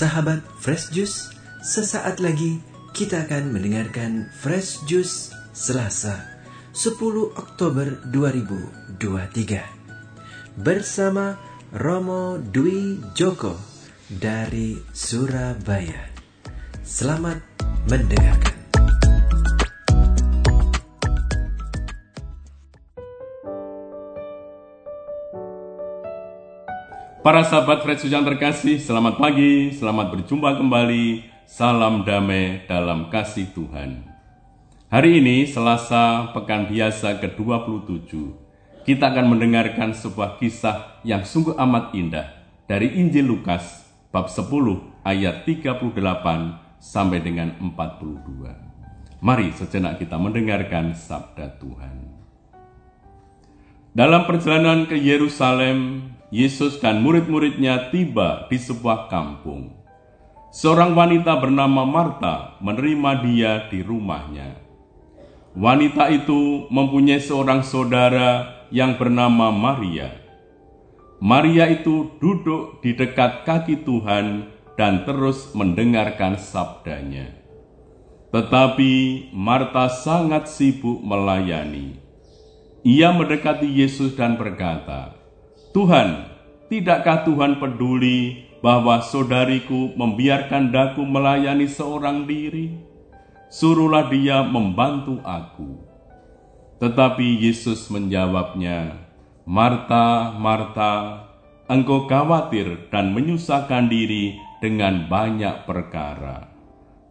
Sahabat Fresh Juice, sesaat lagi kita akan mendengarkan Fresh Juice Selasa 10 Oktober 2023 bersama Romo Dwi Joko dari Surabaya. Selamat mendengarkan. Para sahabat Juice yang terkasih, selamat pagi, selamat berjumpa kembali. Salam damai dalam kasih Tuhan. Hari ini Selasa pekan biasa ke-27. Kita akan mendengarkan sebuah kisah yang sungguh amat indah dari Injil Lukas bab 10 ayat 38 sampai dengan 42. Mari sejenak kita mendengarkan sabda Tuhan. Dalam perjalanan ke Yerusalem, Yesus dan murid-muridnya tiba di sebuah kampung. Seorang wanita bernama Marta menerima dia di rumahnya. Wanita itu mempunyai seorang saudara yang bernama Maria. Maria itu duduk di dekat kaki Tuhan dan terus mendengarkan sabdanya. Tetapi Marta sangat sibuk melayani. Ia mendekati Yesus dan berkata, Tuhan, tidakkah Tuhan peduli bahwa saudariku membiarkan daku melayani seorang diri? Suruhlah dia membantu aku. Tetapi Yesus menjawabnya, Marta, Marta, engkau khawatir dan menyusahkan diri dengan banyak perkara.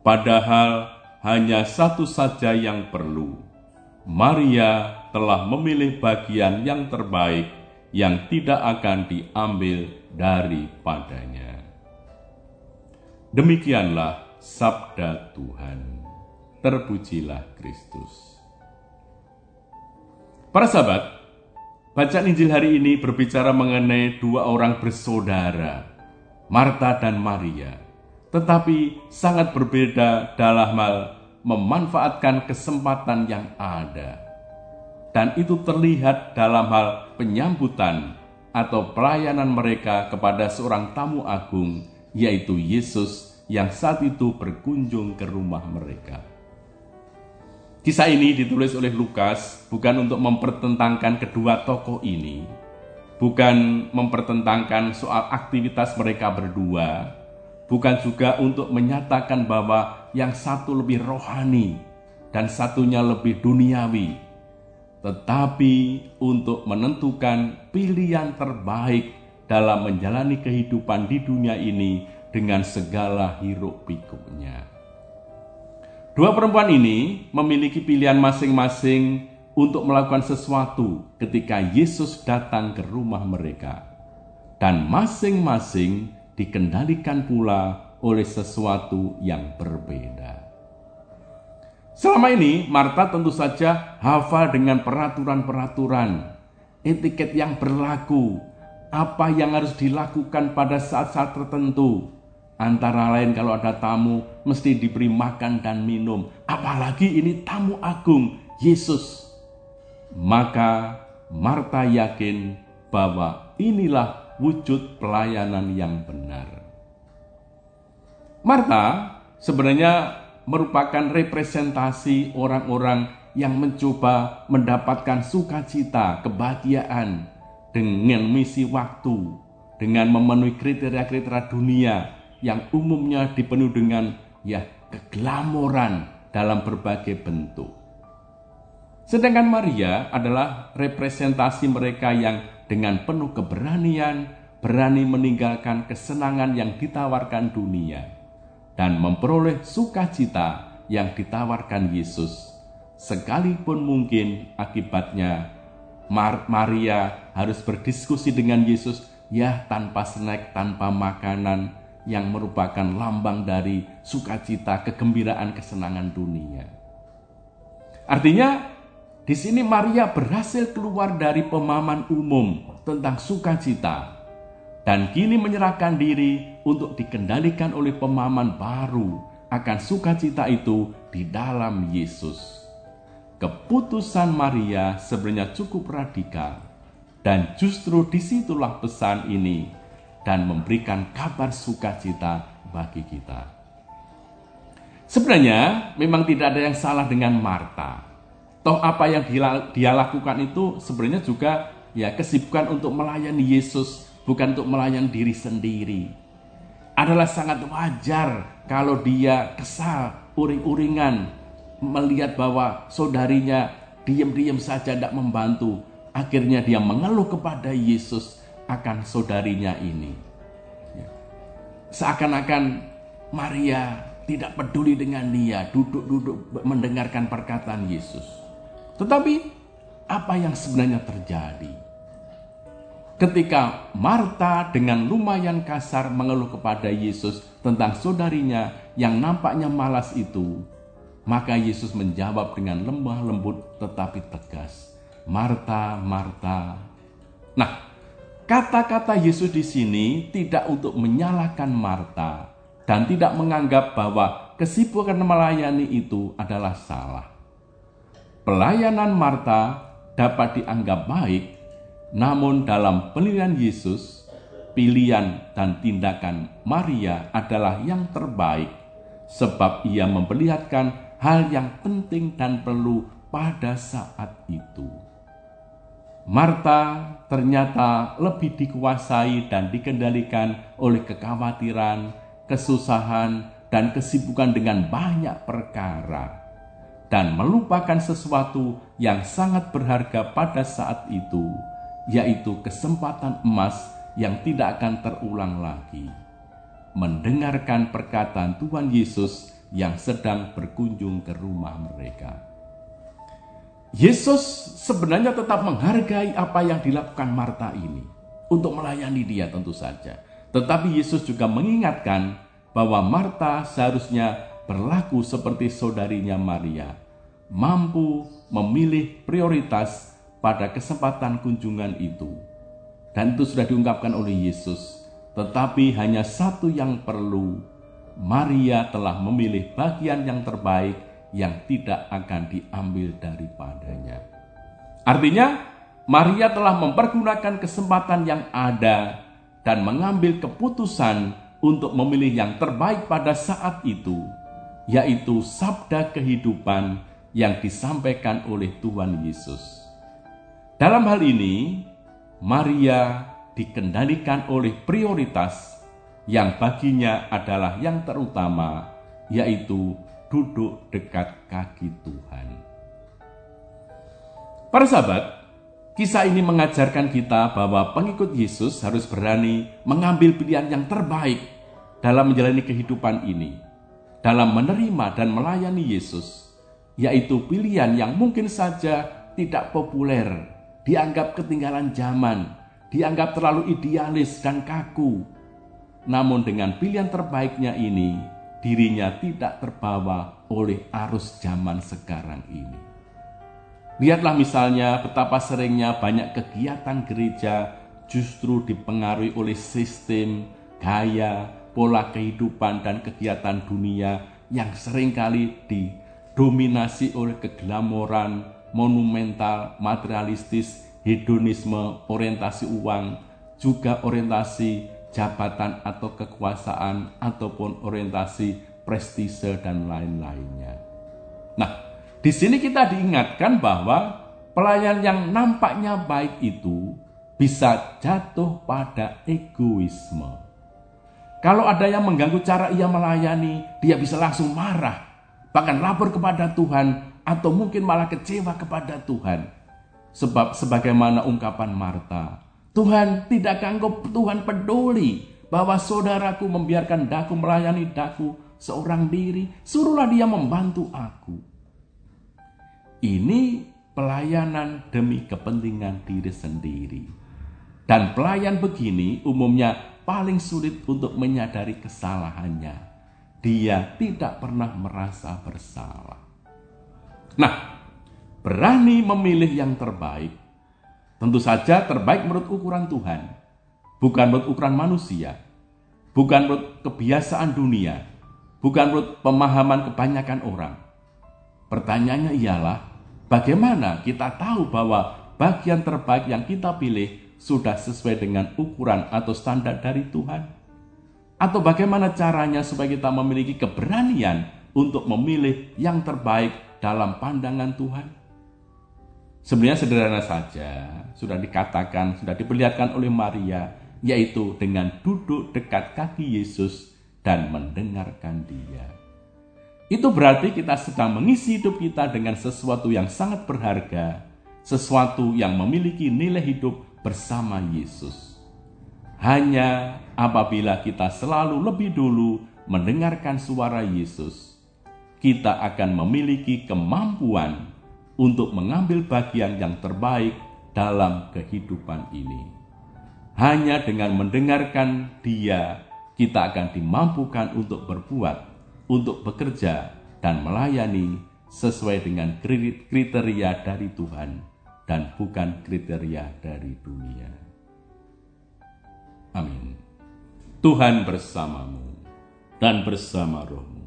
Padahal hanya satu saja yang perlu. Maria telah memilih bagian yang terbaik yang tidak akan diambil daripadanya. Demikianlah sabda Tuhan. Terpujilah Kristus. Para sahabat, bacaan Injil hari ini berbicara mengenai dua orang bersaudara, Marta dan Maria, tetapi sangat berbeda dalam hal memanfaatkan kesempatan yang ada dan itu terlihat dalam hal penyambutan atau pelayanan mereka kepada seorang tamu agung, yaitu Yesus yang saat itu berkunjung ke rumah mereka. Kisah ini ditulis oleh Lukas bukan untuk mempertentangkan kedua tokoh ini, bukan mempertentangkan soal aktivitas mereka berdua, bukan juga untuk menyatakan bahwa yang satu lebih rohani dan satunya lebih duniawi, tetapi untuk menentukan pilihan terbaik dalam menjalani kehidupan di dunia ini dengan segala hiruk pikuknya. Dua perempuan ini memiliki pilihan masing-masing untuk melakukan sesuatu ketika Yesus datang ke rumah mereka, dan masing-masing dikendalikan pula oleh sesuatu yang berbeda. Selama ini Marta tentu saja hafal dengan peraturan-peraturan, etiket yang berlaku, apa yang harus dilakukan pada saat-saat tertentu. Antara lain kalau ada tamu mesti diberi makan dan minum, apalagi ini tamu agung Yesus. Maka Marta yakin bahwa inilah wujud pelayanan yang benar. Marta sebenarnya merupakan representasi orang-orang yang mencoba mendapatkan sukacita, kebahagiaan dengan misi waktu, dengan memenuhi kriteria-kriteria dunia yang umumnya dipenuhi dengan ya keglamoran dalam berbagai bentuk. Sedangkan Maria adalah representasi mereka yang dengan penuh keberanian berani meninggalkan kesenangan yang ditawarkan dunia dan memperoleh sukacita yang ditawarkan Yesus. Sekalipun mungkin akibatnya Mar Maria harus berdiskusi dengan Yesus ya tanpa snack, tanpa makanan yang merupakan lambang dari sukacita, kegembiraan, kesenangan dunia. Artinya di sini Maria berhasil keluar dari pemahaman umum tentang sukacita dan kini menyerahkan diri untuk dikendalikan oleh pemahaman baru akan sukacita itu di dalam Yesus. Keputusan Maria sebenarnya cukup radikal dan justru di situlah pesan ini dan memberikan kabar sukacita bagi kita. Sebenarnya memang tidak ada yang salah dengan Marta. Toh apa yang dia lakukan itu sebenarnya juga ya kesibukan untuk melayani Yesus, bukan untuk melayani diri sendiri. Adalah sangat wajar kalau dia kesal, uring-uringan, melihat bahwa saudarinya diam-diam saja tidak membantu. Akhirnya dia mengeluh kepada Yesus akan saudarinya ini. Ya. Seakan-akan Maria tidak peduli dengan dia, duduk-duduk mendengarkan perkataan Yesus. Tetapi apa yang sebenarnya terjadi? Ketika Marta dengan lumayan kasar mengeluh kepada Yesus tentang saudarinya yang nampaknya malas itu, maka Yesus menjawab dengan lemah lembut tetapi tegas. Marta, Marta. Nah, kata-kata Yesus di sini tidak untuk menyalahkan Marta dan tidak menganggap bahwa kesibukan melayani itu adalah salah. Pelayanan Marta dapat dianggap baik, namun dalam penilaian Yesus, pilihan dan tindakan Maria adalah yang terbaik sebab ia memperlihatkan hal yang penting dan perlu pada saat itu. Marta ternyata lebih dikuasai dan dikendalikan oleh kekhawatiran, kesusahan, dan kesibukan dengan banyak perkara, dan melupakan sesuatu yang sangat berharga pada saat itu, yaitu kesempatan emas yang tidak akan terulang lagi. Mendengarkan perkataan Tuhan Yesus yang sedang berkunjung ke rumah mereka. Yesus sebenarnya tetap menghargai apa yang dilakukan Marta ini untuk melayani dia tentu saja. Tetapi Yesus juga mengingatkan bahwa Marta seharusnya berlaku seperti saudarinya Maria, mampu memilih prioritas pada kesempatan kunjungan itu. Dan itu sudah diungkapkan oleh Yesus. Tetapi hanya satu yang perlu Maria telah memilih bagian yang terbaik yang tidak akan diambil daripadanya. Artinya, Maria telah mempergunakan kesempatan yang ada dan mengambil keputusan untuk memilih yang terbaik pada saat itu, yaitu sabda kehidupan yang disampaikan oleh Tuhan Yesus. Dalam hal ini, Maria dikendalikan oleh prioritas yang baginya adalah yang terutama, yaitu duduk dekat kaki Tuhan. Para sahabat, kisah ini mengajarkan kita bahwa pengikut Yesus harus berani mengambil pilihan yang terbaik dalam menjalani kehidupan ini, dalam menerima dan melayani Yesus, yaitu pilihan yang mungkin saja tidak populer, dianggap ketinggalan zaman, dianggap terlalu idealis dan kaku, namun dengan pilihan terbaiknya ini, dirinya tidak terbawa oleh arus zaman sekarang ini. Lihatlah misalnya betapa seringnya banyak kegiatan gereja justru dipengaruhi oleh sistem, gaya, pola kehidupan dan kegiatan dunia yang sering kali didominasi oleh keglamoran, monumental, materialistis, hedonisme, orientasi uang, juga orientasi jabatan atau kekuasaan ataupun orientasi prestise dan lain-lainnya. Nah, di sini kita diingatkan bahwa pelayan yang nampaknya baik itu bisa jatuh pada egoisme. Kalau ada yang mengganggu cara ia melayani, dia bisa langsung marah, bahkan lapor kepada Tuhan, atau mungkin malah kecewa kepada Tuhan. Sebab sebagaimana ungkapan Marta, Tuhan tidak anggap Tuhan peduli bahwa saudaraku membiarkan daku melayani daku seorang diri, suruhlah dia membantu aku. Ini pelayanan demi kepentingan diri sendiri. Dan pelayan begini umumnya paling sulit untuk menyadari kesalahannya. Dia tidak pernah merasa bersalah. Nah, berani memilih yang terbaik Tentu saja terbaik menurut ukuran Tuhan, bukan menurut ukuran manusia, bukan menurut kebiasaan dunia, bukan menurut pemahaman kebanyakan orang. Pertanyaannya ialah, bagaimana kita tahu bahwa bagian terbaik yang kita pilih sudah sesuai dengan ukuran atau standar dari Tuhan? Atau bagaimana caranya supaya kita memiliki keberanian untuk memilih yang terbaik dalam pandangan Tuhan? Sebenarnya sederhana saja, sudah dikatakan, sudah diperlihatkan oleh Maria, yaitu dengan duduk dekat kaki Yesus dan mendengarkan dia. Itu berarti kita sedang mengisi hidup kita dengan sesuatu yang sangat berharga, sesuatu yang memiliki nilai hidup bersama Yesus. Hanya apabila kita selalu lebih dulu mendengarkan suara Yesus, kita akan memiliki kemampuan untuk mengambil bagian yang terbaik dalam kehidupan ini. Hanya dengan mendengarkan Dia, kita akan dimampukan untuk berbuat, untuk bekerja, dan melayani sesuai dengan kriteria dari Tuhan dan bukan kriteria dari dunia. Amin. Tuhan bersamamu dan bersama rohmu.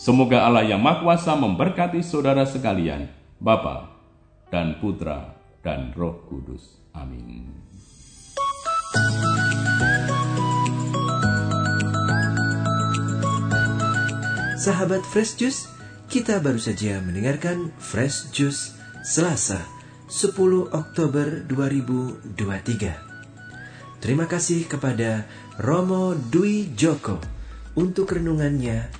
Semoga Allah yang Maha Kuasa memberkati saudara sekalian, Bapa dan Putra dan Roh Kudus. Amin. Sahabat Fresh Juice, kita baru saja mendengarkan Fresh Juice Selasa 10 Oktober 2023. Terima kasih kepada Romo Dwi Joko untuk renungannya